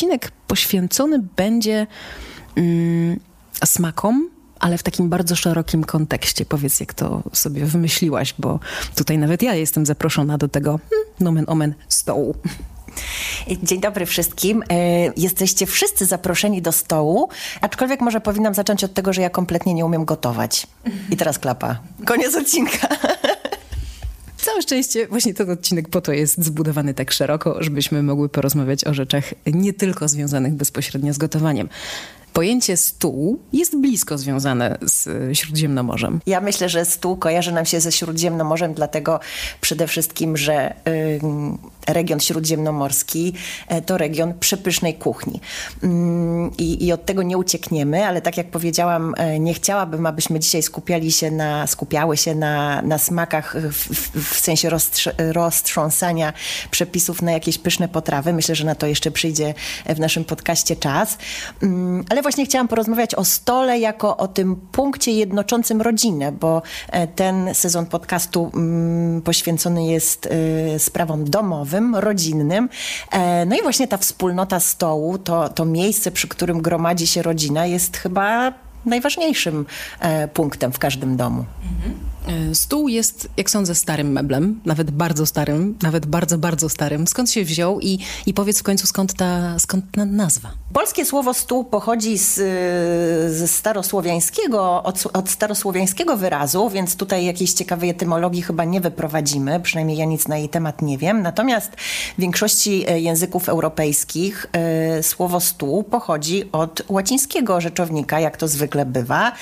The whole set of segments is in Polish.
odcinek poświęcony będzie mm, smakom, ale w takim bardzo szerokim kontekście. Powiedz, jak to sobie wymyśliłaś, bo tutaj nawet ja jestem zaproszona do tego hmm, nomen omen stołu. Dzień dobry wszystkim. E, jesteście wszyscy zaproszeni do stołu, aczkolwiek może powinnam zacząć od tego, że ja kompletnie nie umiem gotować. I teraz klapa. Koniec odcinka. Całe szczęście właśnie ten odcinek po to jest zbudowany tak szeroko, żebyśmy mogły porozmawiać o rzeczach nie tylko związanych bezpośrednio z gotowaniem. Pojęcie stół jest blisko związane z Śródziemnomorzem. Ja myślę, że stół kojarzy nam się ze Śródziemnomorzem, dlatego przede wszystkim, że y, region śródziemnomorski y, to region przepysznej kuchni. Y, I od tego nie uciekniemy, ale tak jak powiedziałam, y, nie chciałabym, abyśmy dzisiaj skupiali się na, skupiały się na, na smakach w, w, sensie roztrz roztrząsania przepisów na jakieś pyszne potrawy. Myślę, że na to jeszcze przyjdzie w naszym podcaście czas. Mm, ale właśnie chciałam porozmawiać o stole jako o tym punkcie jednoczącym rodzinę, bo e, ten sezon podcastu mm, poświęcony jest sprawom domowym, rodzinnym. E, no i właśnie ta wspólnota stołu, to, to miejsce, przy którym gromadzi się rodzina, jest chyba najważniejszym e, punktem w każdym domu. Mhm. E, stół jest, jak sądzę, starym meblem, nawet bardzo starym, nawet bardzo, bardzo starym. Skąd się wziął i, i powiedz w końcu, skąd ta, skąd ta nazwa? Polskie słowo stół pochodzi z, ze starosłowiańskiego, od, od starosłowiańskiego wyrazu, więc tutaj jakiejś ciekawej etymologii chyba nie wyprowadzimy, przynajmniej ja nic na jej temat nie wiem. Natomiast w większości e, języków europejskich e, słowo stół pochodzi od łacińskiego rzeczownika, jak to zwykle bywa,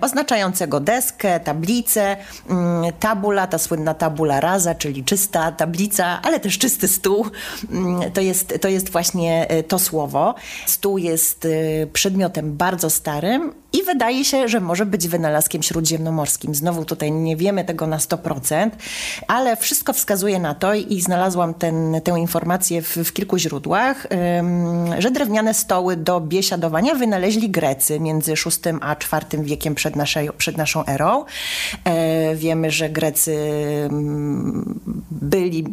oznaczającego deskę, tablicę, mm, tabula, ta słynna tabula rasa, czyli czysta tablica, ale też czysty stół. Mm, to jest, to jest właśnie e, to słowo. Stół jest e, przedmiotem bardzo starym i wydaje się, że może być wynalazkiem śródziemnomorskim. Znowu tutaj nie wiemy tego na 100%, ale wszystko wskazuje na to i znalazłam ten, tę informację w, w kilku źródłach, że drewniane stoły do biesiadowania wynaleźli Grecy między VI a IV wiekiem przed, naszej, przed naszą erą. E, wiemy, że Grecy byli,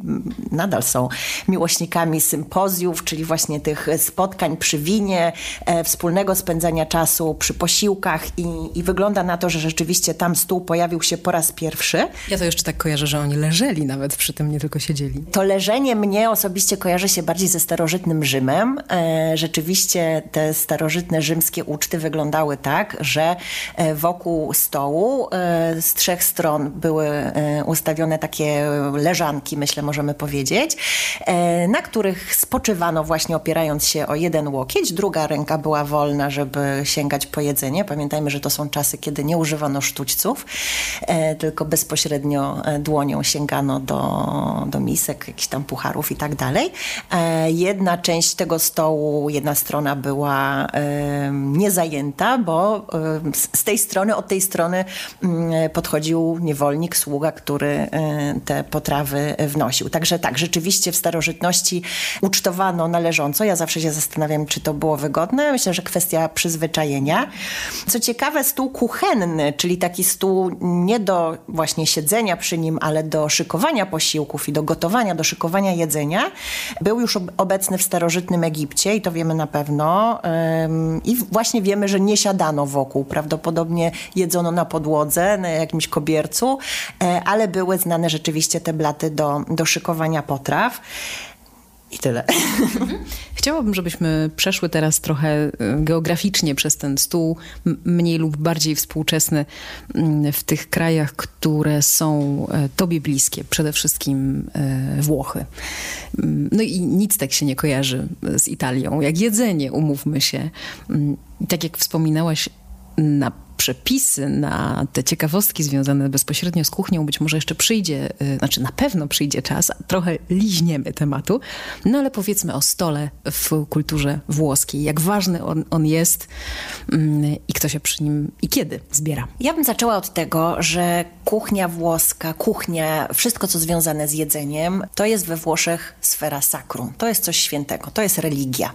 nadal są miłośnikami sympozjów, czyli właśnie tych spotkań przy winie, e, wspólnego spędzania czasu przy posiłku, i, i wygląda na to, że rzeczywiście tam stół pojawił się po raz pierwszy. Ja to jeszcze tak kojarzę, że oni leżeli nawet przy tym, nie tylko siedzieli. To leżenie mnie osobiście kojarzy się bardziej ze starożytnym Rzymem. E, rzeczywiście te starożytne rzymskie uczty wyglądały tak, że e, wokół stołu e, z trzech stron były ustawione takie leżanki, myślę, możemy powiedzieć, na których spoczywano właśnie opierając się o jeden łokieć, druga ręka była wolna, żeby sięgać po jedzenie Pamiętajmy, że to są czasy, kiedy nie używano sztućców, e, tylko bezpośrednio e, dłonią sięgano do, do misek, jakichś tam pucharów i tak dalej. E, jedna część tego stołu, jedna strona była niezajęta, bo z tej strony, od tej strony mm, podchodził niewolnik, sługa, który te potrawy wnosił. Także tak, rzeczywiście w starożytności ucztowano należąco. Ja zawsze się zastanawiam, czy to było wygodne. Myślę, że kwestia przyzwyczajenia. Co ciekawe, stół kuchenny, czyli taki stół nie do właśnie siedzenia przy nim, ale do szykowania posiłków i do gotowania, do szykowania jedzenia, był już obecny w starożytnym Egipcie i to wiemy na pewno. I właśnie wiemy, że nie siadano wokół. Prawdopodobnie jedzono na podłodze, na jakimś kobiercu, e, ale były znane rzeczywiście te blaty do, do szykowania potraw. I tyle. Chciałabym, żebyśmy przeszły teraz trochę e, geograficznie przez ten stół, mniej lub bardziej współczesny, w tych krajach, które są e, Tobie bliskie, przede wszystkim e, Włochy. No i nic tak się nie kojarzy z Italią, jak jedzenie, umówmy się. I tak jak wspominałaś, na przepisy, na te ciekawostki związane bezpośrednio z kuchnią być może jeszcze przyjdzie, y, znaczy na pewno przyjdzie czas, trochę liźniemy tematu, no ale powiedzmy o stole w kulturze włoskiej, jak ważny on, on jest mm, i kto się przy nim i kiedy zbiera. Ja bym zaczęła od tego, że kuchnia włoska, kuchnia, wszystko co związane z jedzeniem, to jest we Włoszech sfera sacrum. To jest coś świętego, to jest religia.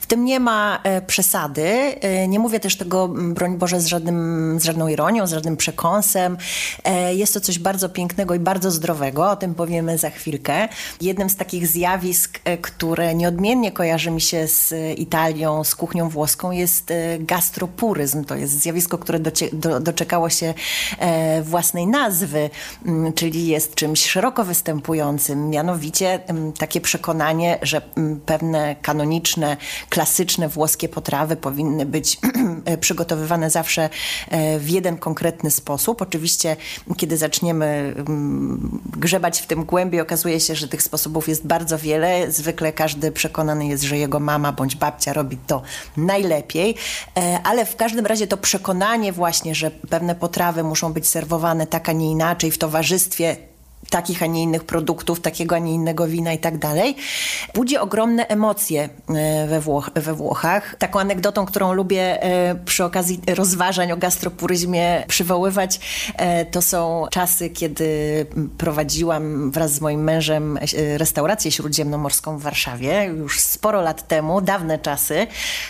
W tym nie ma e, przesady. E, nie mówię też tego, broń Boże, z żadnym, z żadną ironią, z żadnym przekąsem. E, jest to coś bardzo pięknego i bardzo zdrowego, o tym powiemy za chwilkę. Jednym z takich zjawisk, e, które nieodmiennie kojarzy mi się z Italią, z kuchnią włoską jest gastropuryzm. To jest zjawisko, które do, doczekało się własnej nazwy, mm, czyli jest czymś szeroko występującym, mianowicie mm, takie przekonanie, że mm, pewne kanoniczne, klasyczne włoskie potrawy powinny być przygotowywane zawsze e, w jeden konkretny sposób. Oczywiście, kiedy zaczniemy mm, grzebać w tym głębiej, okazuje się, że tych sposobów jest bardzo wiele. Zwykle każdy przekonany jest, że jego mama bądź babcia robi to najlepiej, e, ale w każdym razie to przekonanie właśnie, że pewne potrawy muszą być serwowane tak, a nie inaczej w towarzystwie takich, a nie innych produktów, takiego, a nie innego wina i tak dalej, budzi ogromne emocje e, we, Włoch we Włochach. Taką anegdotą, którą lubię e, przy okazji rozważań o gastropuryzmie przywoływać, e, to są czasy, kiedy prowadziłam wraz z moim mężem restaurację śródziemnomorską w Warszawie, już sporo lat temu, dawne czasy.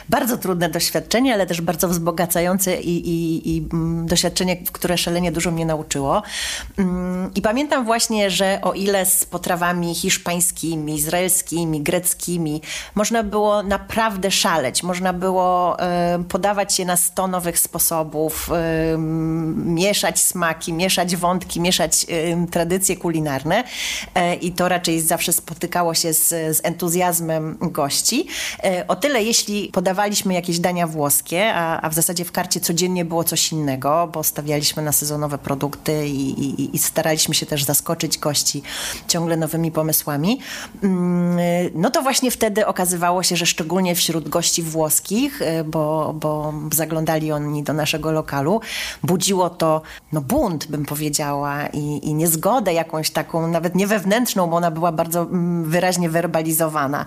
Bardzo trudne doświadczenie, ale też bardzo wzbogacające i, i, i mm, doświadczenie, które szalenie dużo mnie nauczyło. Mm, I pamiętam właśnie właśnie, że o ile z potrawami hiszpańskimi, izraelskimi, greckimi można było naprawdę szaleć, można było y, podawać je na sto nowych sposobów, y, mieszać smaki, mieszać wątki, mieszać y, tradycje kulinarne i to raczej zawsze spotykało się z, z entuzjazmem gości. O tyle, jeśli podawaliśmy jakieś dania włoskie, a, a w zasadzie w karcie codziennie było coś innego, bo stawialiśmy na sezonowe produkty i, i, i staraliśmy się też zaskoczyć zaskoczyć gości ciągle nowymi pomysłami. Mm, no to właśnie wtedy okazywało się, że szczególnie wśród gości włoskich, y, bo, bo zaglądali oni do naszego lokalu, budziło to no, bunt, bym powiedziała, i, i niezgodę jakąś taką, nawet nie wewnętrzną, bo ona była bardzo mm, wyraźnie werbalizowana,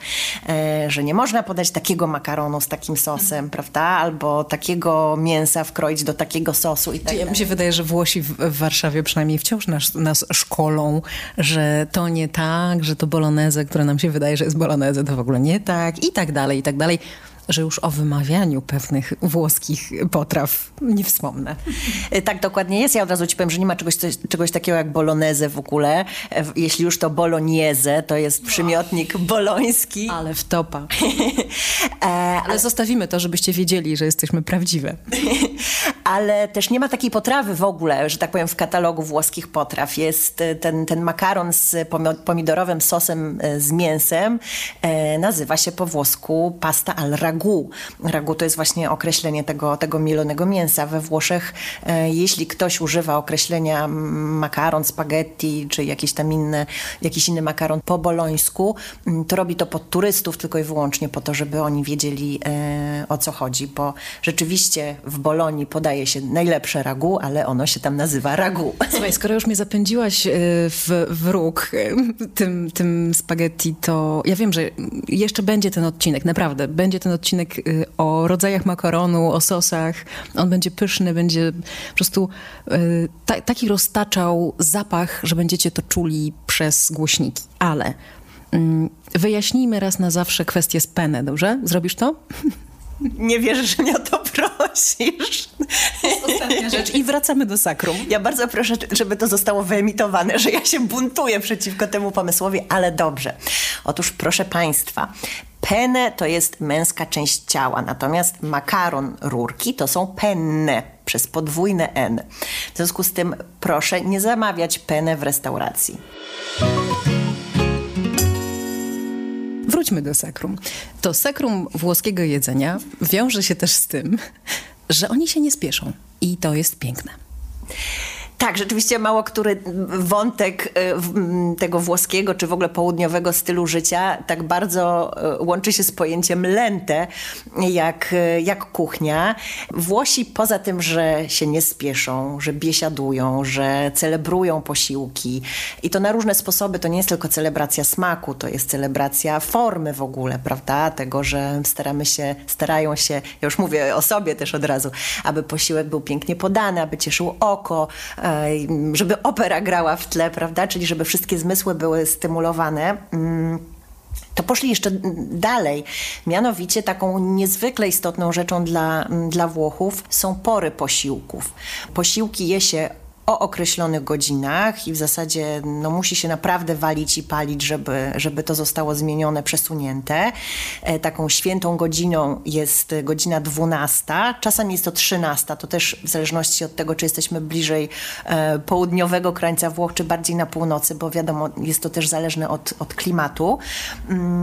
e, że nie można podać takiego makaronu z takim sosem, prawda? Albo takiego mięsa wkroić do takiego sosu i tak Ja mi się wydaje, że Włosi w, w Warszawie przynajmniej wciąż nas, nas szkolą że to nie tak, że to bolonezę, które nam się wydaje, że jest bolonezę, to w ogóle nie tak i tak dalej, i tak dalej że już o wymawianiu pewnych włoskich potraw nie wspomnę. E, tak dokładnie jest. Ja od razu ci powiem, że nie ma czegoś, czegoś takiego jak bolonezę w ogóle. E, jeśli już to bolognese, to jest przymiotnik boloński. Ale w topa. E, ale zostawimy to, żebyście wiedzieli, że jesteśmy prawdziwe. ale też nie ma takiej potrawy w ogóle, że tak powiem, w katalogu włoskich potraw. Jest ten, ten makaron z pomidorowym sosem z mięsem. Nazywa się po włosku pasta al ragu ragu. Ragu to jest właśnie określenie tego, tego mielonego mięsa. We Włoszech, e, jeśli ktoś używa określenia makaron, spaghetti, czy jakiś tam inny, jakiś inny makaron po bolońsku, to robi to pod turystów tylko i wyłącznie po to, żeby oni wiedzieli e, o co chodzi, bo rzeczywiście w Bolonii podaje się najlepsze ragu, ale ono się tam nazywa ragu. Słuchaj, skoro już mnie zapędziłaś e, w, w róg tym, tym spaghetti, to ja wiem, że jeszcze będzie ten odcinek, naprawdę, będzie ten odcinek odcinek y, o rodzajach makaronu, o sosach. On będzie pyszny, będzie po prostu y, ta, taki roztaczał zapach, że będziecie to czuli przez głośniki. Ale mm, wyjaśnijmy raz na zawsze kwestię z penę, dobrze? Zrobisz to? Nie wierzę, że mnie o to prosisz. To jest ostatnia rzecz. I wracamy do sakrum. Ja bardzo proszę, żeby to zostało wyemitowane, że ja się buntuję przeciwko temu pomysłowi, ale dobrze. Otóż proszę Państwa, Penne to jest męska część ciała, natomiast makaron rurki to są penne przez podwójne N. W związku z tym proszę nie zamawiać penne w restauracji. Wróćmy do sekrum. To sekrum włoskiego jedzenia wiąże się też z tym, że oni się nie spieszą i to jest piękne. Tak, rzeczywiście mało który wątek y, tego włoskiego czy w ogóle południowego stylu życia tak bardzo y, łączy się z pojęciem lente jak, y, jak kuchnia. Włosi poza tym, że się nie spieszą, że biesiadują, że celebrują posiłki i to na różne sposoby, to nie jest tylko celebracja smaku, to jest celebracja formy w ogóle, prawda? Tego, że staramy się, starają się, ja już mówię o sobie też od razu, aby posiłek był pięknie podany, aby cieszył oko, żeby opera grała w tle, prawda? Czyli żeby wszystkie zmysły były stymulowane. Mm, to poszli jeszcze dalej. Mianowicie taką niezwykle istotną rzeczą dla, dla Włochów są pory posiłków. Posiłki je się o określonych godzinach i w zasadzie no, musi się naprawdę walić i palić, żeby, żeby to zostało zmienione, przesunięte. E, taką świętą godziną jest godzina 12, czasem jest to 13, to też w zależności od tego, czy jesteśmy bliżej e, południowego krańca Włoch, czy bardziej na północy, bo wiadomo, jest to też zależne od, od klimatu.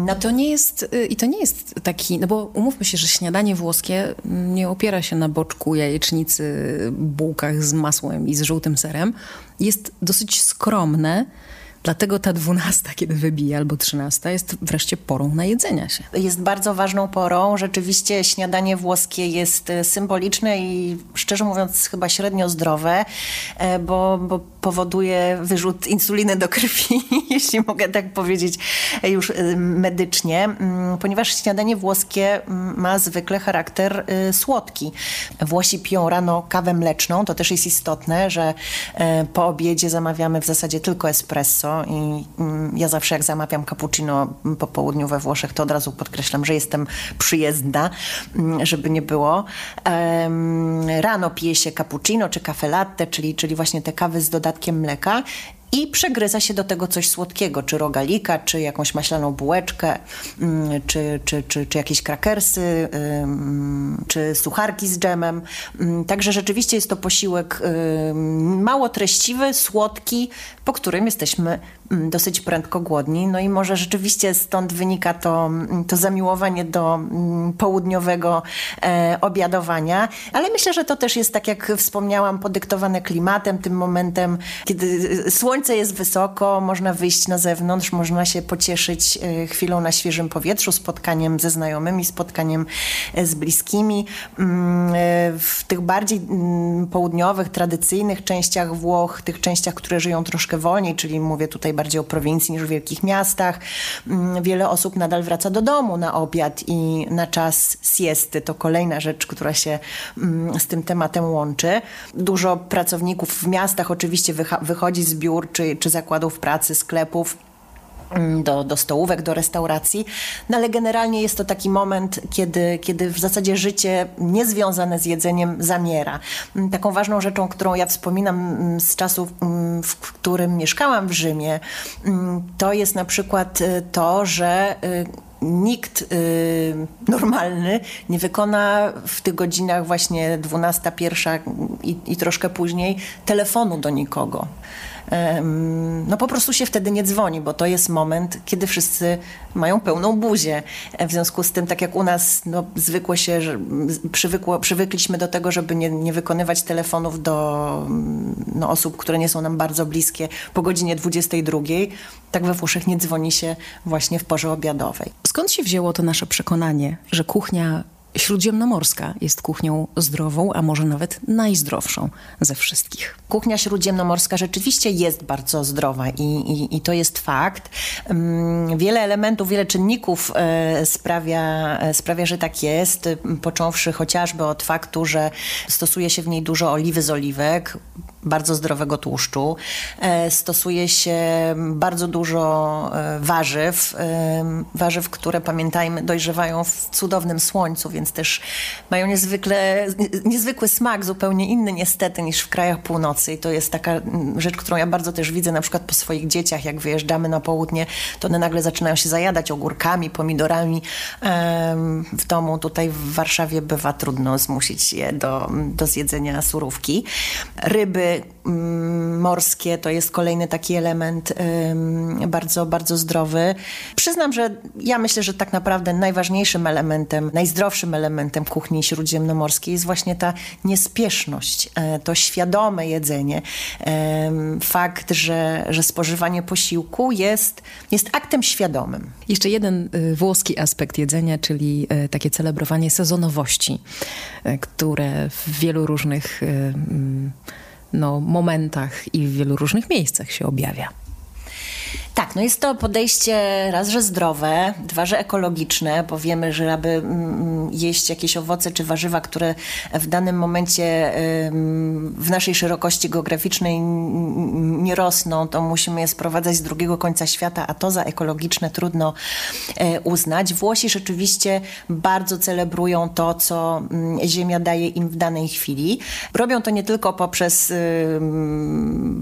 No to nie jest, y, i to nie jest taki, no bo umówmy się, że śniadanie włoskie nie opiera się na boczku, jajecznicy, bułkach z masłem i z żółtym serem, jest dosyć skromne, Dlatego ta dwunasta, kiedy wybije, albo trzynasta, jest wreszcie porą na jedzenia się. Jest bardzo ważną porą. Rzeczywiście śniadanie włoskie jest e, symboliczne i szczerze mówiąc chyba średnio zdrowe, e, bo, bo powoduje wyrzut insuliny do krwi, jeśli mogę tak powiedzieć e, już medycznie, mm, ponieważ śniadanie włoskie mm, ma zwykle charakter słodki. Włosi piją rano kawę mleczną, to też jest istotne, że po obiedzie zamawiamy w zasadzie tylko espresso i mm, ja zawsze jak zamawiam cappuccino po południu we Włoszech, to od razu podkreślam, że jestem przyjezdna, żeby nie było. Rano pije się cappuccino czy kafe latte, czyli, czyli właśnie te kawy z dodatkiem mleka i przegryza się do tego coś słodkiego, czy rogalika, czy jakąś maślaną bułeczkę, mm, czy, czy, czy, czy jakieś krakersy, czy sucharki z dżemem. Mm, także rzeczywiście jest to posiłek mało treściwy, słodki, po którym jesteśmy mm, dosyć prędko głodni. No i może rzeczywiście stąd wynika to, to zamiłowanie do południowego e, obiadowania, ale myślę, że to też jest, tak jak wspomniałam, podyktowane klimatem, tym momentem, kiedy słońce słońce jest wysoko, można wyjść na zewnątrz, można się pocieszyć e, chwilą na świeżym powietrzu, spotkaniem ze znajomymi, spotkaniem e, z bliskimi. Mm, e, w tych bardziej mm, południowych, tradycyjnych częściach Włoch, tych częściach, które żyją troszkę wolniej, czyli mówię tutaj bardziej o prowincji niż w wielkich miastach, mm, wiele osób nadal wraca do domu na obiad i na czas siesty. To kolejna rzecz, która się z tym tematem łączy. Dużo pracowników w miastach oczywiście wychodzi z biur czy, czy zakładów pracy, sklepów mm, do, do stołówek, do restauracji, no ale generalnie jest to taki moment, kiedy, kiedy w zasadzie życie niezwiązane z jedzeniem zamiera. Mm, taką ważną rzeczą, którą ja wspominam mm, z czasów, w którym mieszkałam w Rzymie, to jest na przykład y, to, że y, nikt y, normalny nie wykona w tych godzinach właśnie 12, pierwsza i, i troszkę później telefonu do nikogo no po prostu się wtedy nie dzwoni, bo to jest moment, kiedy wszyscy mają pełną buzię. W związku z tym, tak jak u nas no, zwykło się, przywykło, przywykliśmy do tego, żeby nie, nie wykonywać telefonów do no, osób, które nie są nam bardzo bliskie po godzinie 22, tak we Włoszech nie dzwoni się właśnie w porze obiadowej. Skąd się wzięło to nasze przekonanie, że kuchnia śródziemnomorska jest kuchnią zdrową, a może nawet najzdrowszą ze wszystkich. Kuchnia śródziemnomorska rzeczywiście jest bardzo zdrowa i, i, i to jest fakt. Mm, wiele elementów, wiele czynników e, sprawia, e, sprawia, że tak jest, począwszy chociażby od faktu, że stosuje się w niej dużo oliwy z oliwek, bardzo zdrowego tłuszczu. E, stosuje się bardzo dużo warzyw, warzyw, które pamiętajmy dojrzewają w cudownym słońcu, więc też mają niezwykle, niezwykły smak, zupełnie inny niestety niż w krajach północy i to jest taka rzecz, którą ja bardzo też widzę na przykład po swoich dzieciach, jak wyjeżdżamy na południe, to one nagle zaczynają się zajadać ogórkami, pomidorami w domu. Tutaj w Warszawie bywa trudno zmusić je do, do zjedzenia surówki. Ryby Mm, morskie to jest kolejny taki element bardzo, bardzo zdrowy. Przyznam, że ja myślę, że tak naprawdę najważniejszym elementem, najzdrowszym elementem kuchni śródziemnomorskiej jest właśnie ta niespieszność, e, to świadome jedzenie. Fakt, że, że spożywanie posiłku jest, jest aktem świadomym. Jeszcze jeden y, włoski aspekt jedzenia, czyli y, takie celebrowanie sezonowości, y, które w wielu różnych no, momentach i w wielu różnych miejscach się objawia. Tak, no jest to podejście raz, że zdrowe, dwa, że ekologiczne, bo wiemy, że aby mm, jeść jakieś owoce czy warzywa, które w danym momencie w naszej szerokości geograficznej nie rosną, to musimy je sprowadzać z drugiego końca świata, a to za ekologiczne trudno e, uznać. Włosi rzeczywiście bardzo celebrują to, co mm, ziemia daje im w danej chwili. Robią to nie tylko poprzez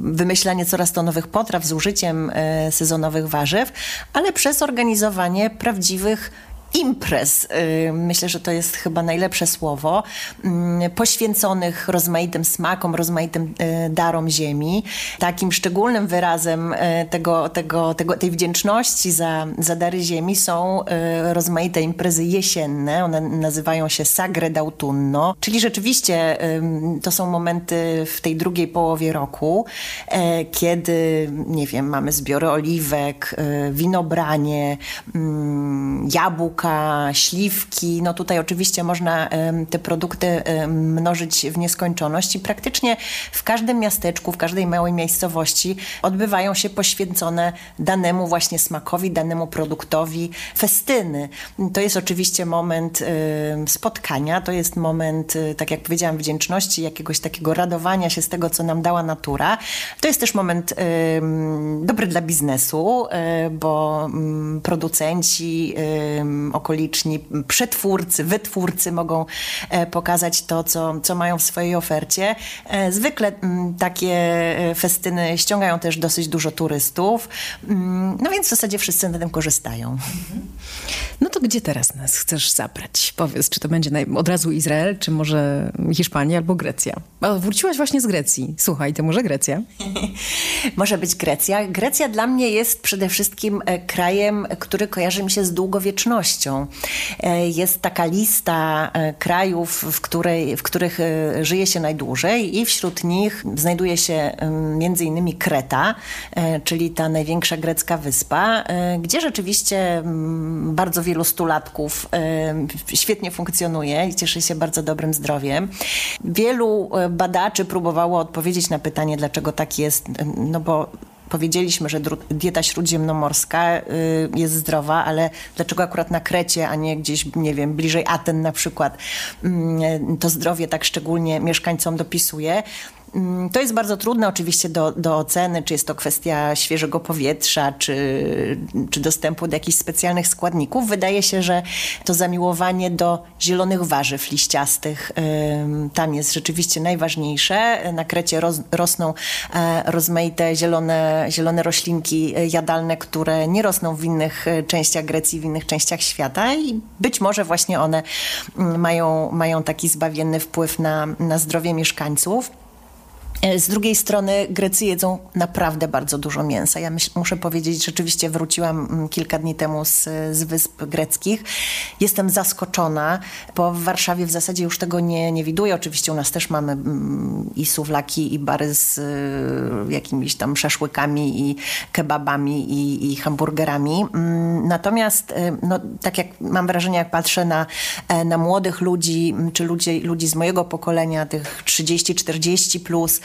wymyślanie coraz to nowych potraw z użyciem e, sezonowych warzyw, ale przez organizowanie prawdziwych imprez, y, myślę, że to jest chyba najlepsze słowo, mm, poświęconych rozmaitym smakom, rozmaitym y, darom ziemi. Takim szczególnym wyrazem y, tego, tego, tego, tej wdzięczności za, za dary ziemi są rozmaite imprezy jesienne. One nazywają się Sagre d'Autunno, czyli rzeczywiście to są momenty w tej drugiej połowie roku, kiedy, nie wiem, mamy zbiory oliwek, winobranie, mm, jabłka, jabłka, śliwki. No tutaj oczywiście można te produkty mnożyć w nieskończoność i praktycznie w każdym miasteczku, w każdej małej miejscowości odbywają się poświęcone danemu właśnie smakowi, danemu produktowi festyny. To jest oczywiście moment spotkania, to jest moment, y, tak jak powiedziałam, wdzięczności, jakiegoś takiego radowania się z tego, co nam dała natura. To jest też moment dobry dla biznesu, y, bo mm, producenci okoliczni, przetwórcy, wytwórcy mogą e, pokazać to, co, co mają w swojej ofercie. E, zwykle takie e, festyny ściągają też dosyć dużo turystów, mm, no więc w zasadzie wszyscy na tym korzystają. No to gdzie teraz nas chcesz zabrać? Powiedz, czy to będzie od razu Izrael, czy może Hiszpania albo Grecja? A wróciłaś właśnie z Grecji. Słuchaj, to może Grecja? może być Grecja. Grecja dla mnie jest przede wszystkim krajem, który kojarzy mi się z długowiecznością E, jest taka lista e, krajów, w, której, w których e, żyje się najdłużej i wśród nich znajduje się między innymi Kreta, czyli ta największa grecka wyspa, gdzie rzeczywiście bardzo wielu stulatków świetnie funkcjonuje i cieszy się bardzo dobrym zdrowiem. Wielu badaczy próbowało odpowiedzieć na pytanie, dlaczego tak jest, no bo powiedzieliśmy, że dieta śródziemnomorska y, jest zdrowa, ale dlaczego akurat na Krecie, a nie gdzieś, nie wiem, bliżej Aten na przykład, mm, to zdrowie tak szczególnie mieszkańcom dopisuje? Mm, to jest bardzo trudne oczywiście do, do oceny, czy jest to kwestia świeżego powietrza, czy, czy dostępu do jakichś specjalnych składników. Wydaje się, że to zamiłowanie do zielonych warzyw liściastych tam jest rzeczywiście najważniejsze. Na Krecie roz, rosną e, rozmaite zielone, zielone roślinki jadalne, które nie rosną w innych e, częściach Grecji, w innych częściach świata i być może właśnie one mm, mają, mają taki zbawienny wpływ na, na zdrowie mieszkańców. E, z drugiej strony Grecy jedzą naprawdę bardzo dużo mięsa. Ja myśl, muszę powiedzieć, rzeczywiście wróciłam mm, kilka dni temu z, z wysp greckich. Jestem zaskoczona, bo w Warszawie w zasadzie już tego nie, nie widuję. Oczywiście u nas też mamy mm, i suwlaki, i bary z y, jakimiś tam szaszłykami, i kebabami, i, i hamburgerami. Mm, natomiast, y, no, tak jak mam wrażenie, jak patrzę na, e, na młodych ludzi, czy ludzi, ludzi z mojego pokolenia, tych 30-40 plus,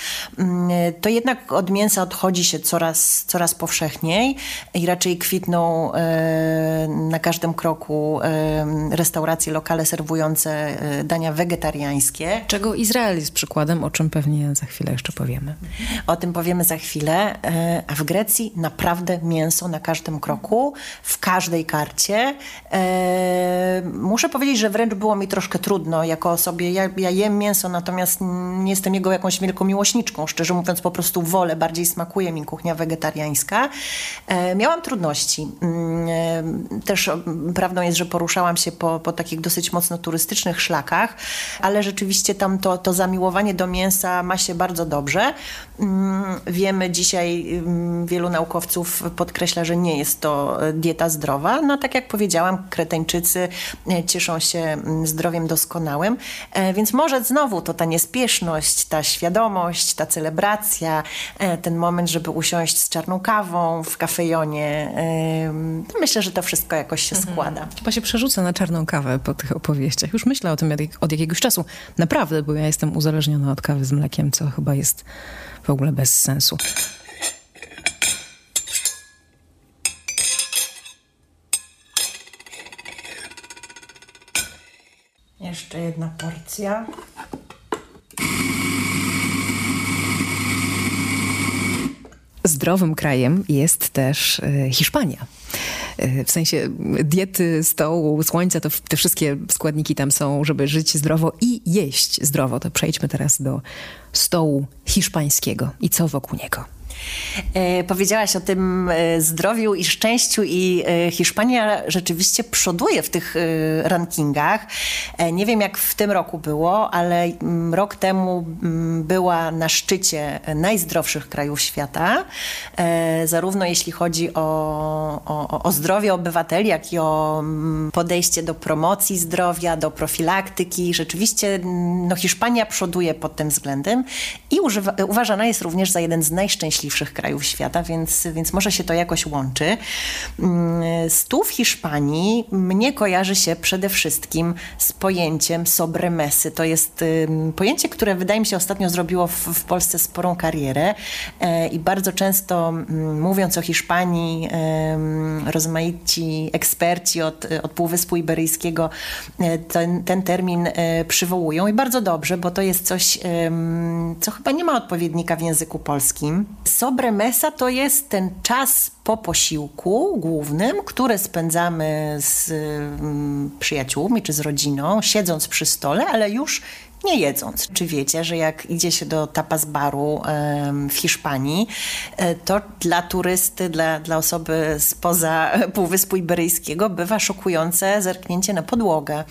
to jednak od mięsa odchodzi się coraz, coraz powszechniej i raczej kwitną e, na każdym kroku e, restauracje, lokale serwujące e, dania wegetariańskie. Czego Izrael jest przykładem, o czym pewnie za chwilę jeszcze powiemy. O tym powiemy za chwilę, a w Grecji naprawdę mięso na każdym kroku, w każdej karcie. Muszę powiedzieć, że wręcz było mi troszkę trudno jako osobie. Ja, ja jem mięso, natomiast nie jestem jego jakąś wielką miłością miłośniczką. Szczerze mówiąc, po prostu wolę, bardziej smakuje mi kuchnia wegetariańska. E, miałam trudności. Mm, e, też prawdą jest, że poruszałam się po, po takich dosyć mocno turystycznych szlakach, ale rzeczywiście tam to, to zamiłowanie do mięsa ma się bardzo dobrze. Mm, wiemy dzisiaj, mm, wielu naukowców podkreśla, że nie jest to dieta zdrowa. No tak jak powiedziałam, Kreteńczycy e, cieszą się zdrowiem doskonałym, więc może znowu to ta niespieszność, ta świadomość, radość, ta celebracja, e, ten moment, żeby usiąść z czarną kawą w kafejonie. Myślę, że to wszystko jakoś się mhm. składa. Chyba się przerzucę na czarną kawę po tych opowieściach. Już myślę o tym od jakiegoś czasu. Naprawdę, bo ja jestem uzależniona od kawy z mlekiem, co chyba jest w ogóle bez sensu. Jeszcze jedna porcja. Zdrowym krajem jest też e, Hiszpania. E, w sensie diety, stołu, słońca, to te wszystkie składniki tam są, żeby żyć zdrowo i jeść zdrowo. To przejdźmy teraz do stołu hiszpańskiego i co wokół niego. E, powiedziałaś o tym e, zdrowiu i szczęściu i e, Hiszpania rzeczywiście przoduje w tych rankingach. Nie wiem jak w tym roku było, ale mm, rok temu mm, była na szczycie najzdrowszych krajów świata, zarówno jeśli chodzi o, o, o zdrowie obywateli, jak i o mm, podejście do promocji zdrowia, do profilaktyki. Rzeczywiście no, Hiszpania przoduje pod tym względem i używa, uważana jest również za jeden z najszczęśliwszych krajów świata, więc, więc może się to jakoś łączy. Mm, stół w Hiszpanii mnie kojarzy się przede wszystkim z pojęciem sobremesy. To jest pojęcie, które wydaje mi się ostatnio zrobiło w, w Polsce sporą karierę e, i bardzo często mm, mówiąc o Hiszpanii rozmaici eksperci od, od Półwyspu Iberyjskiego e, ten, ten termin e, przywołują i bardzo dobrze, bo to jest coś, co chyba nie ma odpowiednika w języku polskim. Sobremesa to jest ten czas po posiłku głównym, który spędzamy z mm, przyjaciółmi czy z rodziną, siedząc przy stole, ale już nie jedząc. Czy wiecie, że jak idzie się do tapas baru w Hiszpanii, e, to dla turysty, dla, dla osoby spoza Półwyspu Iberyjskiego bywa szokujące zerknięcie na podłogę,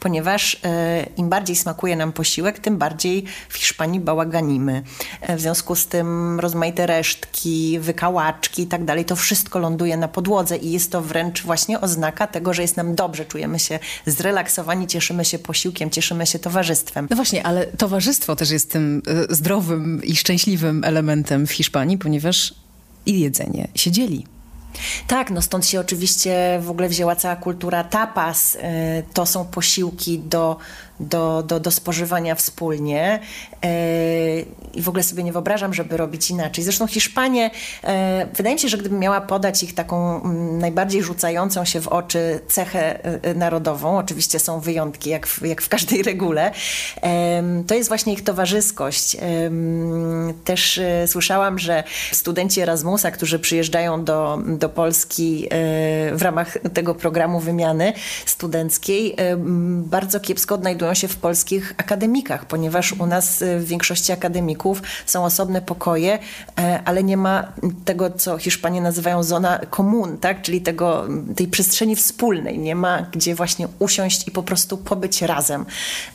ponieważ e, im bardziej smakuje nam posiłek, tym bardziej w Hiszpanii bałaganimy. E, w związku z tym rozmaite resztki, wykałaczki i tak dalej, to wszystko ląduje na podłodze i jest to wręcz właśnie oznaka tego, że jest nam dobrze, czujemy się zrelaksowani, cieszymy się posiłkiem, cieszymy się towarzystwem. No właśnie, ale towarzystwo też jest tym e, zdrowym i szczęśliwym elementem w Hiszpanii, ponieważ i jedzenie się dzieli. Tak, no stąd się oczywiście w ogóle wzięła cała kultura tapas. E, to są posiłki do do, do, do spożywania wspólnie e, i w ogóle sobie nie wyobrażam, żeby robić inaczej. Zresztą Hiszpanie, e, wydaje mi się, że gdybym miała podać ich taką mm, najbardziej rzucającą się w oczy cechę e, narodową, oczywiście są wyjątki, jak w, jak w każdej regule, to jest właśnie ich towarzyskość. Też słyszałam, że studenci Erasmusa, którzy przyjeżdżają do, do Polski w ramach tego programu wymiany studenckiej, bardzo kiepsko odnajdują znajdują się w polskich akademikach, ponieważ u nas y, w większości akademików są osobne pokoje, e, ale nie ma tego, co Hiszpanie nazywają zona komun, tak? czyli tego, tej przestrzeni wspólnej. Nie ma gdzie właśnie usiąść i po prostu pobyć razem.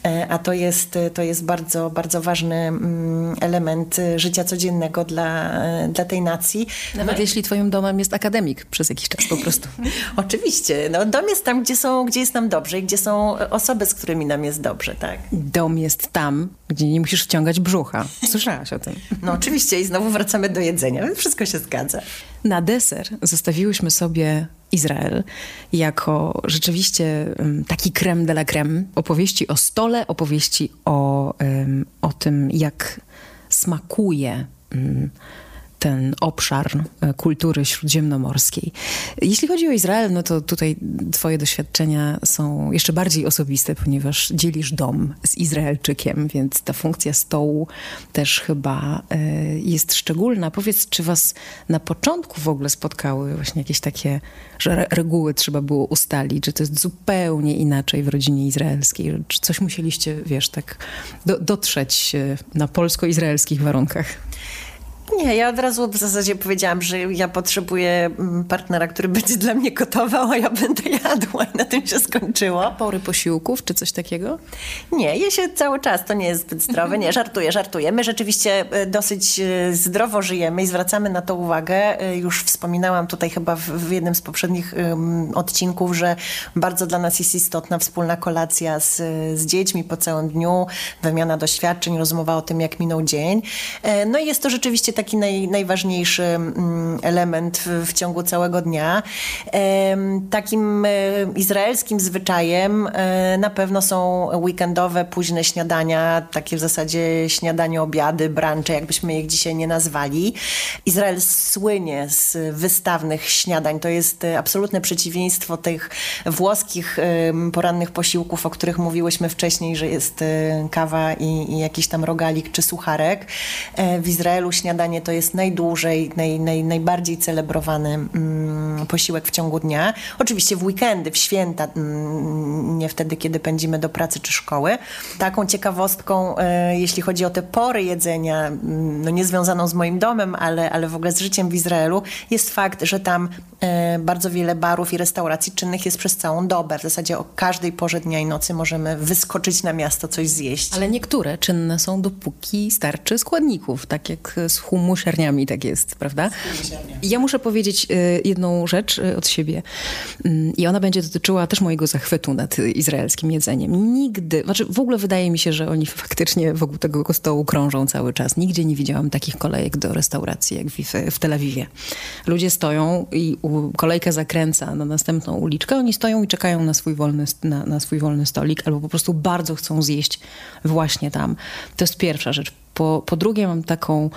E, a to jest, to jest bardzo, bardzo ważny mm, element życia codziennego dla, dla tej nacji. Nawet no jeśli twoim domem jest akademik przez jakiś czas po prostu. Oczywiście. No, dom jest tam, gdzie, są, gdzie jest nam dobrze i gdzie są osoby, z którymi nam jest dobrze, tak. Dom jest tam, gdzie nie musisz wciągać brzucha. Słyszałaś o tym? No oczywiście i znowu wracamy do jedzenia, wszystko się zgadza. Na deser zostawiłyśmy sobie Izrael jako rzeczywiście taki creme de la creme. Opowieści o stole, opowieści o, o tym, jak smakuje ten obszar e, kultury śródziemnomorskiej. Jeśli chodzi o Izrael, no to tutaj twoje doświadczenia są jeszcze bardziej osobiste, ponieważ dzielisz dom z Izraelczykiem, więc ta funkcja stołu też chyba e, jest szczególna. Powiedz, czy was na początku w ogóle spotkały właśnie jakieś takie, że reguły trzeba było ustalić, że to jest zupełnie inaczej w rodzinie izraelskiej, czy coś musieliście, wiesz, tak do, dotrzeć na polsko-izraelskich warunkach? Nie, ja od razu w zasadzie powiedziałam, że ja potrzebuję mm, partnera, który będzie dla mnie gotował, a ja będę jadła i na tym się skończyło. Pory posiłków czy coś takiego? Nie, je się cały czas, to nie jest zbyt zdrowe. Nie, żartuję, żartuję. My rzeczywiście e, dosyć e, zdrowo żyjemy i zwracamy na to uwagę. E, już wspominałam tutaj chyba w, jednym z poprzednich odcinków, że bardzo dla nas jest istotna wspólna kolacja z, z dziećmi po całym dniu, wymiana doświadczeń, rozmowa o tym, jak minął dzień. No i jest to rzeczywiście taki naj, najważniejszy mm, element w, w ciągu całego dnia. Takim izraelskim zwyczajem na pewno są weekendowe, późne śniadania, takie w zasadzie śniadanie, obiady, brunche, jakbyśmy ich dzisiaj nie nazwali. Izrael słynie z wystawnych śniadań. To jest absolutne przeciwieństwo tych włoskich porannych posiłków, o których mówiłyśmy wcześniej, że jest kawa i, i jakiś tam rogalik czy sucharek. E, w Izraelu śniadanie to jest najdłużej, naj, naj, najbardziej celebrowany mm, posiłek w ciągu dnia. Oczywiście w weekendy, w święta, mm, nie wtedy, kiedy pędzimy do pracy czy szkoły. Taką ciekawostką, e, jeśli chodzi o te pory jedzenia, mm, no nie związaną z moim domem, ale, ale w ogóle z życiem w Izraelu, jest fakt, że tam e, bardzo wiele barów i restauracji czynnych jest przez całą dobę. W zasadzie o każdej porze dnia i nocy możemy wyskoczyć na miasto, coś zjeść. Ale niektóre czynne są dopóki starczy składników, tak jak z humusiarniami tak jest, prawda? Ja muszę powiedzieć y, jedną rzecz y, od siebie mm, i ona będzie dotyczyła też mojego zachwytu nad izraelskim jedzeniem. Nigdy, znaczy w ogóle wydaje mi się, że oni faktycznie wokół tego stołu krążą cały czas. Nigdzie nie widziałam takich kolejek do restauracji jak w, w Tel Awiwie. Ludzie stoją i kolejkę zakręca na następną uliczkę, oni stoją i czekają na swój wolny, na, na swój wolny stolik albo po prostu bardzo chcą zjeść właśnie tam. To jest pierwsza rzecz. Po, po drugie, mam taką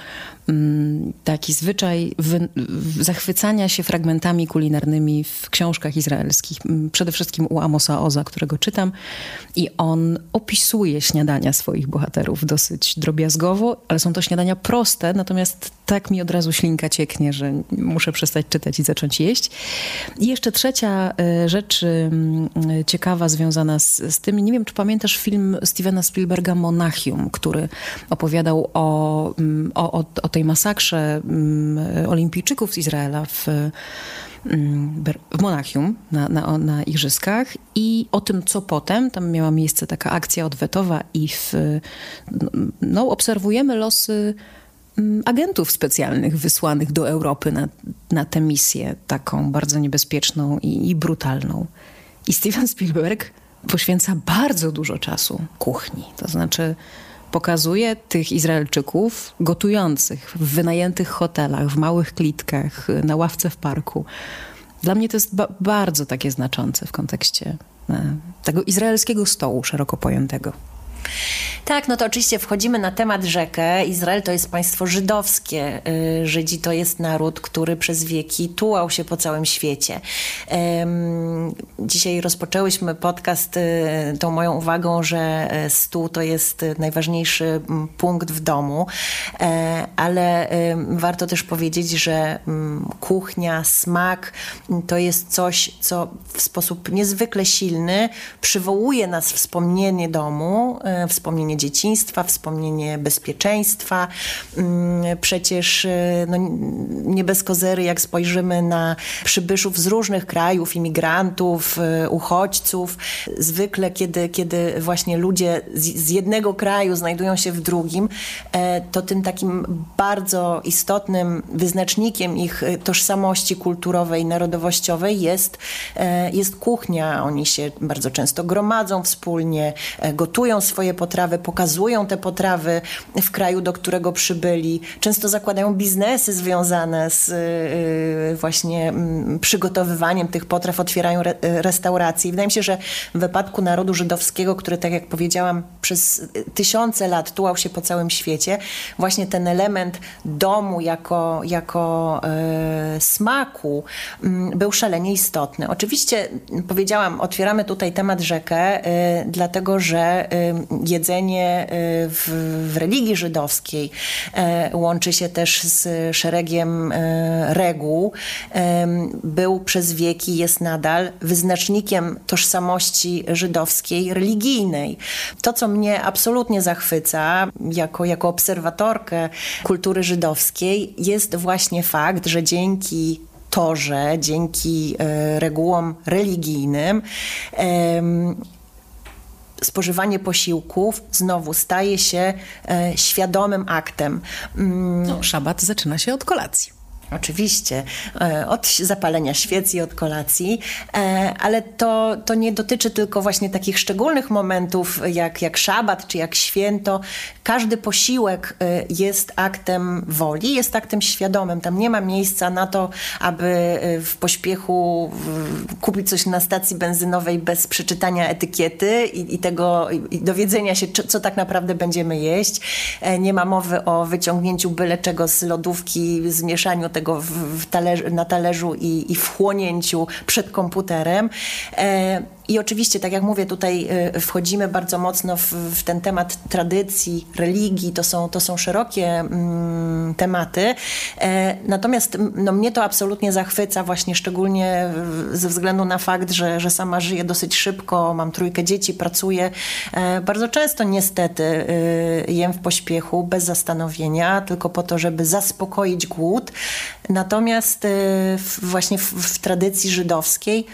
Mm, taki zwyczaj wy, zachwycania się fragmentami kulinarnymi w książkach izraelskich. Przede wszystkim u Amosa Oza, którego czytam. I on opisuje śniadania swoich bohaterów dosyć drobiazgowo, ale są to śniadania proste, natomiast tak mi od razu ślinka cieknie, że muszę przestać czytać i zacząć jeść. I jeszcze trzecia e, rzecz mm, ciekawa związana z, z tym, nie wiem, czy pamiętasz film Stevena Spielberga Monachium, który opowiadał o, o, o, o tej masakrze mm, olimpijczyków z Izraela w, mm, w Monachium na, na, na igrzyskach i o tym, co potem. Tam miała miejsce taka akcja odwetowa i w, no, obserwujemy losy mm, agentów specjalnych wysłanych do Europy na, na tę misję taką bardzo niebezpieczną i, i brutalną. I Steven Spielberg poświęca bardzo dużo czasu kuchni. To znaczy pokazuje tych Izraelczyków gotujących w wynajętych hotelach, w małych klitkach, na ławce w parku. Dla mnie to jest ba bardzo takie znaczące w kontekście e, tego izraelskiego stołu szeroko pojętego. Tak, no to oczywiście wchodzimy na temat rzekę. Izrael to jest państwo żydowskie. Y, Żydzi to jest naród, który przez wieki tułał się po całym świecie. Dzisiaj rozpoczęłyśmy podcast y, tą moją uwagą, że y, stół to jest najważniejszy punkt w domu, e, ale warto też powiedzieć, że kuchnia, smak to jest coś, co w sposób niezwykle silny przywołuje nas wspomnienie domu, wspomnienie dzieciństwa, wspomnienie bezpieczeństwa. Mm, przecież e, no, nie bez kozery, jak spojrzymy na przybyszów z różnych krajów, imigrantów, e, uchodźców, zwykle kiedy, kiedy właśnie ludzie z, z jednego kraju znajdują się w drugim, e, to tym takim bardzo istotnym wyznacznikiem ich tożsamości kulturowej, narodowościowej jest, jest kuchnia. Oni się bardzo często gromadzą wspólnie, gotują swoje potrawy, pokazują te potrawy w kraju, do którego przybyli. Często zakładają biznesy związane z y, właśnie mm, przygotowywaniem tych potraw, otwierają re, restauracje. Wydaje mi się, że w wypadku narodu żydowskiego, który, tak jak powiedziałam, przez tysiące lat tułał się po całym świecie, właśnie ten element domu jako, jako smaku mm, był szalenie istotny. Oczywiście powiedziałam, otwieramy tutaj temat rzekę, dlatego że jedzenie y, w, w religii żydowskiej e, łączy się też z szeregiem e, reguł. Był przez wieki, jest nadal wyznacznikiem tożsamości żydowskiej, religijnej. To, co mnie absolutnie zachwyca jako, jako obserwatorkę kultury żydowskiej, jest właśnie fakt, że dzięki torze, dzięki e, regułom religijnym, spożywanie posiłków znowu staje się e, świadomym aktem. Mm. No, szabat zaczyna się od kolacji. Oczywiście, e, od zapalenia świec i od kolacji, e, ale to, to nie dotyczy tylko właśnie takich szczególnych momentów jak, jak szabat czy jak święto. Każdy posiłek e, jest aktem woli, jest aktem świadomym. Tam nie ma miejsca na to, aby w pośpiechu kupić coś na stacji benzynowej bez przeczytania etykiety i, i tego i dowiedzenia się, co tak naprawdę będziemy jeść. Nie ma mowy o wyciągnięciu byle czego z lodówki, zmieszaniu tego talerz, na talerzu i, i wchłonięciu przed komputerem. E, i oczywiście, tak jak mówię, tutaj y, wchodzimy bardzo mocno w, w ten temat tradycji, religii, to są, to są szerokie mm, tematy. E, natomiast no, mnie to absolutnie zachwyca, właśnie szczególnie ze względu na fakt, że, że sama żyję dosyć szybko, mam trójkę dzieci, pracuję. E, bardzo często niestety y, jem w pośpiechu, bez zastanowienia, tylko po to, żeby zaspokoić głód. Natomiast y, właśnie w, w tradycji żydowskiej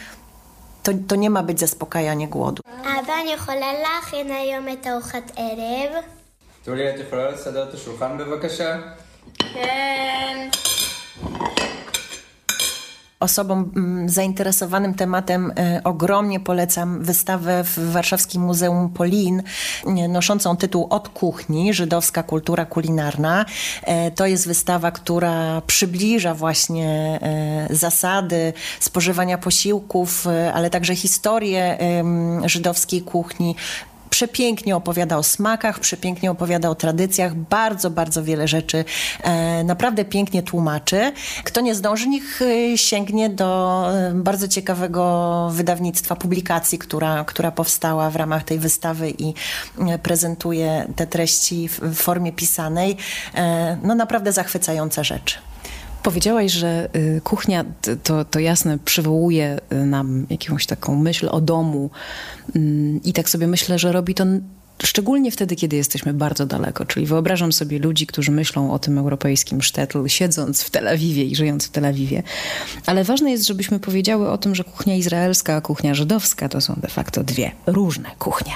to, to nie ma być zaspokajanie głodu. אבא, אני יכולה להכין היום את ארוחת ערב? טולי, את יכולה לסדר את השולחן בבקשה? כן. osobom mm, zainteresowanym tematem e, ogromnie polecam wystawę w Warszawskim Muzeum Polin noszącą tytuł Od kuchni żydowska kultura kulinarna. E, to jest wystawa, która przybliża właśnie e, zasady spożywania posiłków, ale także historię żydowskiej kuchni, przepięknie opowiada o smakach, przepięknie opowiada o tradycjach, bardzo, bardzo wiele rzeczy e, naprawdę pięknie tłumaczy. Kto nie zdąży, niech e, sięgnie do e, bardzo ciekawego wydawnictwa, publikacji, która, która powstała w ramach tej wystawy i prezentuje te treści w, formie pisanej. No naprawdę zachwycająca rzecz. Powiedziałaś, że y, kuchnia to, to jasne przywołuje y, nam jakąś taką myśl o domu mm, i tak sobie myślę, że robi to szczególnie wtedy, kiedy jesteśmy bardzo daleko. Czyli wyobrażam sobie ludzi, którzy myślą o tym europejskim sztetl, siedząc w Tel Awiwie i żyjąc w Tel Awiwie. Ale ważne jest, żebyśmy powiedziały o tym, że kuchnia izraelska, a kuchnia żydowska to są de facto dwie różne kuchnie.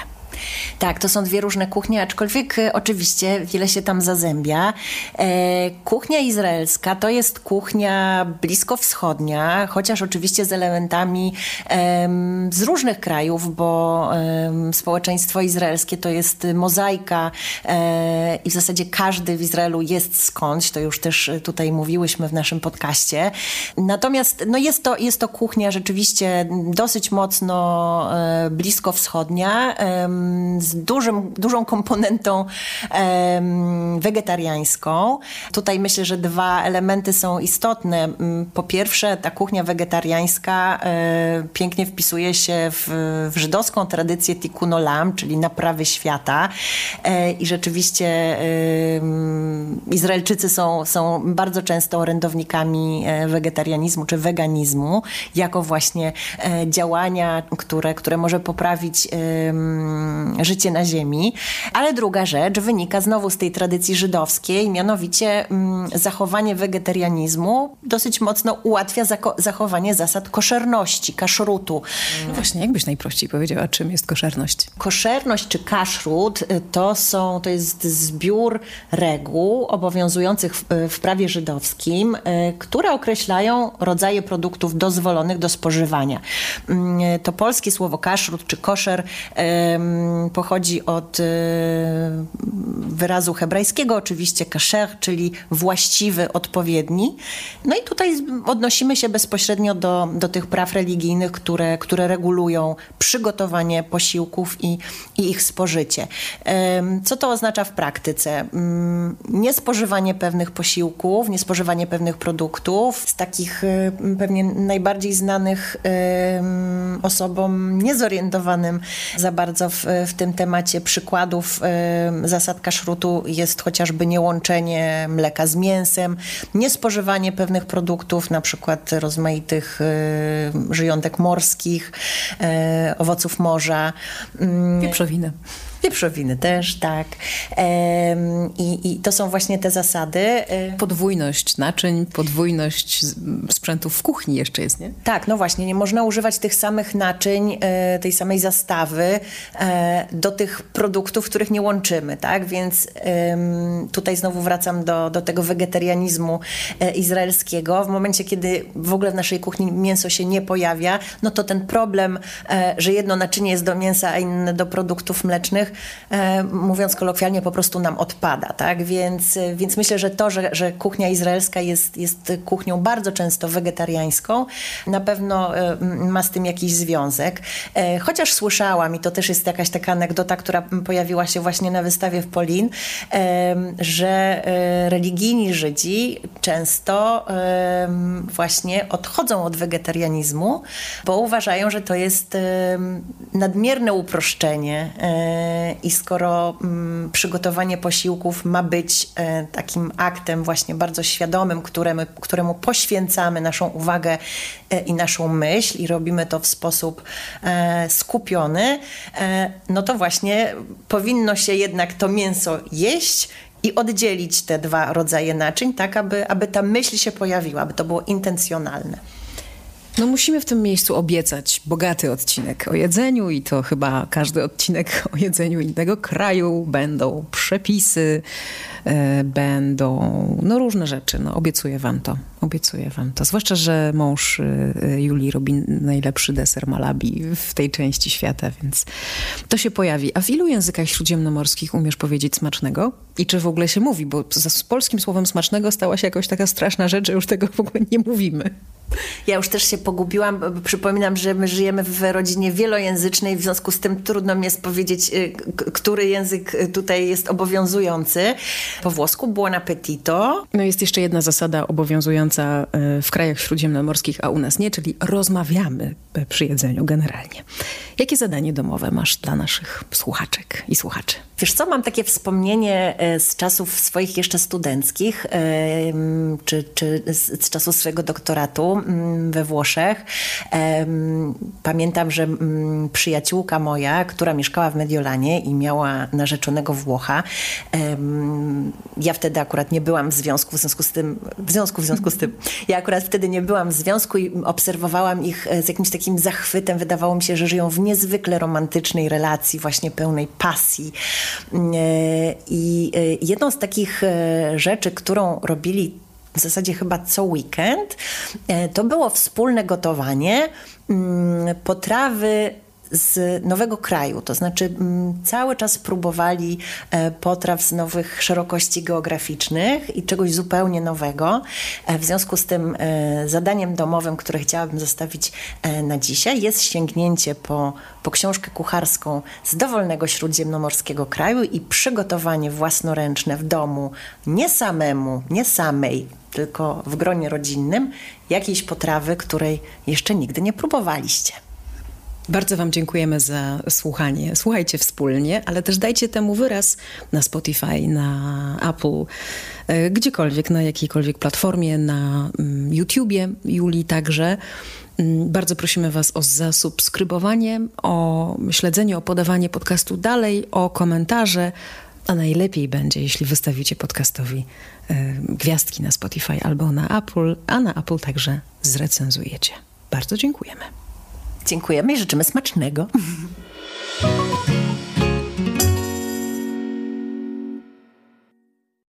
Tak, to są dwie różne kuchnie, aczkolwiek e, oczywiście wiele się tam zazębia. E, kuchnia izraelska to jest kuchnia bliskowschodnia, chociaż oczywiście z elementami z różnych krajów, bo społeczeństwo izraelskie to jest mozaika e, i w zasadzie każdy w Izraelu jest skądś, to już też tutaj mówiłyśmy w naszym podcaście. Natomiast no jest, to, jest to kuchnia rzeczywiście dosyć mocno bliskowschodnia z dużym, dużą komponentą wegetariańską. Tutaj myślę, że dwa elementy są istotne. Po pierwsze, ta kuchnia wegetariańska e, pięknie wpisuje się w, w żydowską tradycję tikkun olam, czyli naprawy świata. E, I rzeczywiście Izraelczycy są, są bardzo często orędownikami e, wegetarianizmu czy weganizmu, jako właśnie działania, które, które może poprawić życie na ziemi. Ale druga rzecz wynika znowu z tej tradycji żydowskiej, mianowicie mm, zachowanie wegetarianizmu dosyć mocno ułatwia zachowanie zasad koszerności, kaszrutu. No właśnie, jakbyś najprościej powiedziała, czym jest koszerność? Koszerność czy kaszrut y, to, są, to jest zbiór reguł obowiązujących w, w prawie żydowskim, y, które określają rodzaje produktów dozwolonych do spożywania. Mm, to polskie słowo kaszrut czy koszer pochodzi od y, wyrazu hebrajskiego, oczywiście kasher, czyli właściwy, odpowiedni. No i tutaj odnosimy się bezpośrednio do, do tych praw religijnych, które, które regulują przygotowanie posiłków i, i ich spożycie. Co to oznacza w praktyce? Mm, niespożywanie pewnych posiłków, niespożywanie pewnych produktów. Z takich y, pewnie najbardziej znanych osobom niezorientowanym za bardzo w, w tym temacie przykładów zasad kaszrutu jest chociażby niełączenie mleka z mięsem, niespożywanie pewnych produktów, na przykład rozmaitych żyjątek morskich, owoców morza. Mm, Wieprzowiny. Wieprzowiny też, tak. I, I to są właśnie te zasady. E, podwójność naczyń, podwójność sprzętów w kuchni jeszcze jest, nie? Tak, no właśnie. Nie można używać tych samych naczyń, e, tej samej zastawy e, do tych produktów, których nie łączymy, tak? Więc tutaj znowu wracam do, do tego wegetarianizmu izraelskiego. W momencie, kiedy w ogóle w naszej kuchni mięso się nie pojawia, no to ten problem, że jedno naczynie jest do mięsa, a inne do produktów mlecznych, e, mówiąc kolokwialnie, po prostu nam odpada. Tak? Więc, e, więc myślę, że to, że, że kuchnia izraelska jest, jest kuchnią bardzo często wegetariańską, na pewno e, ma z tym jakiś związek. Chociaż słyszałam, i to też jest jakaś taka anegdota, która pojawiła się właśnie na wystawie w Polin, że religijni Żydzi często właśnie odchodzą od wegetarianizmu, bo uważają, że to jest nadmierne uproszczenie i skoro mm, przygotowanie posiłków ma być e, takim aktem właśnie bardzo świadomym, któremu, któremu poświęcamy naszą uwagę e, i naszą myśl i robimy to w sposób e, skupiony, no to właśnie powinno się jednak to mięso jeść i oddzielić te dwa rodzaje naczyń, tak aby, aby ta myśl się pojawiła, aby to było intencjonalne. No musimy w tym miejscu obiecać bogaty odcinek o jedzeniu i to chyba każdy odcinek o jedzeniu innego kraju. Będą przepisy, e, będą no różne rzeczy. No obiecuję wam to. Obiecuję wam to. Zwłaszcza, że mąż e, Julii robi najlepszy deser Malabi w tej części świata, więc to się pojawi. A w ilu językach śródziemnomorskich umiesz powiedzieć smacznego? I czy w ogóle się mówi? Bo z polskim słowem smacznego stała się jakoś taka straszna rzecz, że już tego w ogóle nie mówimy. Ja już też się pogubiłam. Przypominam, że my żyjemy w rodzinie wielojęzycznej, w związku z tym trudno mi jest powiedzieć, y, który język tutaj jest obowiązujący. Po włosku buon appetito. No jest jeszcze jedna zasada obowiązująca y, w krajach śródziemnomorskich, a u nas nie, czyli rozmawiamy przy jedzeniu generalnie. Jakie zadanie domowe masz dla naszych słuchaczek i słuchaczy? Wiesz co, mam takie wspomnienie e, z czasów swoich jeszcze studenckich, czy, czy z czasów swojego doktoratu mm, we Włoszech. Pamiętam, że mm, przyjaciółka moja, która mieszkała w Mediolanie i miała narzeczonego Włocha, ja wtedy akurat nie byłam w związku, w związku z tym, w związku, w związku z tym, ja akurat wtedy nie byłam w związku i obserwowałam ich e, z jakimś takim zachwytem. Wydawało mi się, że żyją w niezwykle romantycznej relacji, właśnie pełnej pasji. E, I e, jedną z takich rzeczy, którą robili w zasadzie chyba co weekend, to było wspólne gotowanie mm, potrawy z nowego kraju, to znaczy mm, cały czas próbowali e, potraw z nowych szerokości geograficznych i czegoś zupełnie nowego. E, w związku z tym e, zadaniem domowym, które chciałabym zostawić na dzisiaj jest sięgnięcie po, po książkę kucharską z dowolnego śródziemnomorskiego kraju i przygotowanie własnoręczne w domu, nie samemu, nie samej, tylko w gronie rodzinnym, jakiejś potrawy, której jeszcze nigdy nie próbowaliście. Bardzo Wam dziękujemy za słuchanie. Słuchajcie wspólnie, ale też dajcie temu wyraz na Spotify, na Apple, e, gdziekolwiek, na jakiejkolwiek platformie, na mm, YouTubie, Julii także. Mm, bardzo prosimy Was o zasubskrybowanie, o śledzenie, o podawanie podcastu dalej, o komentarze, a najlepiej będzie, jeśli wystawicie podcastowi gwiazdki na Spotify albo na Apple, a na Apple także zrecenzujecie. Bardzo dziękujemy. Dziękujemy i życzymy smacznego.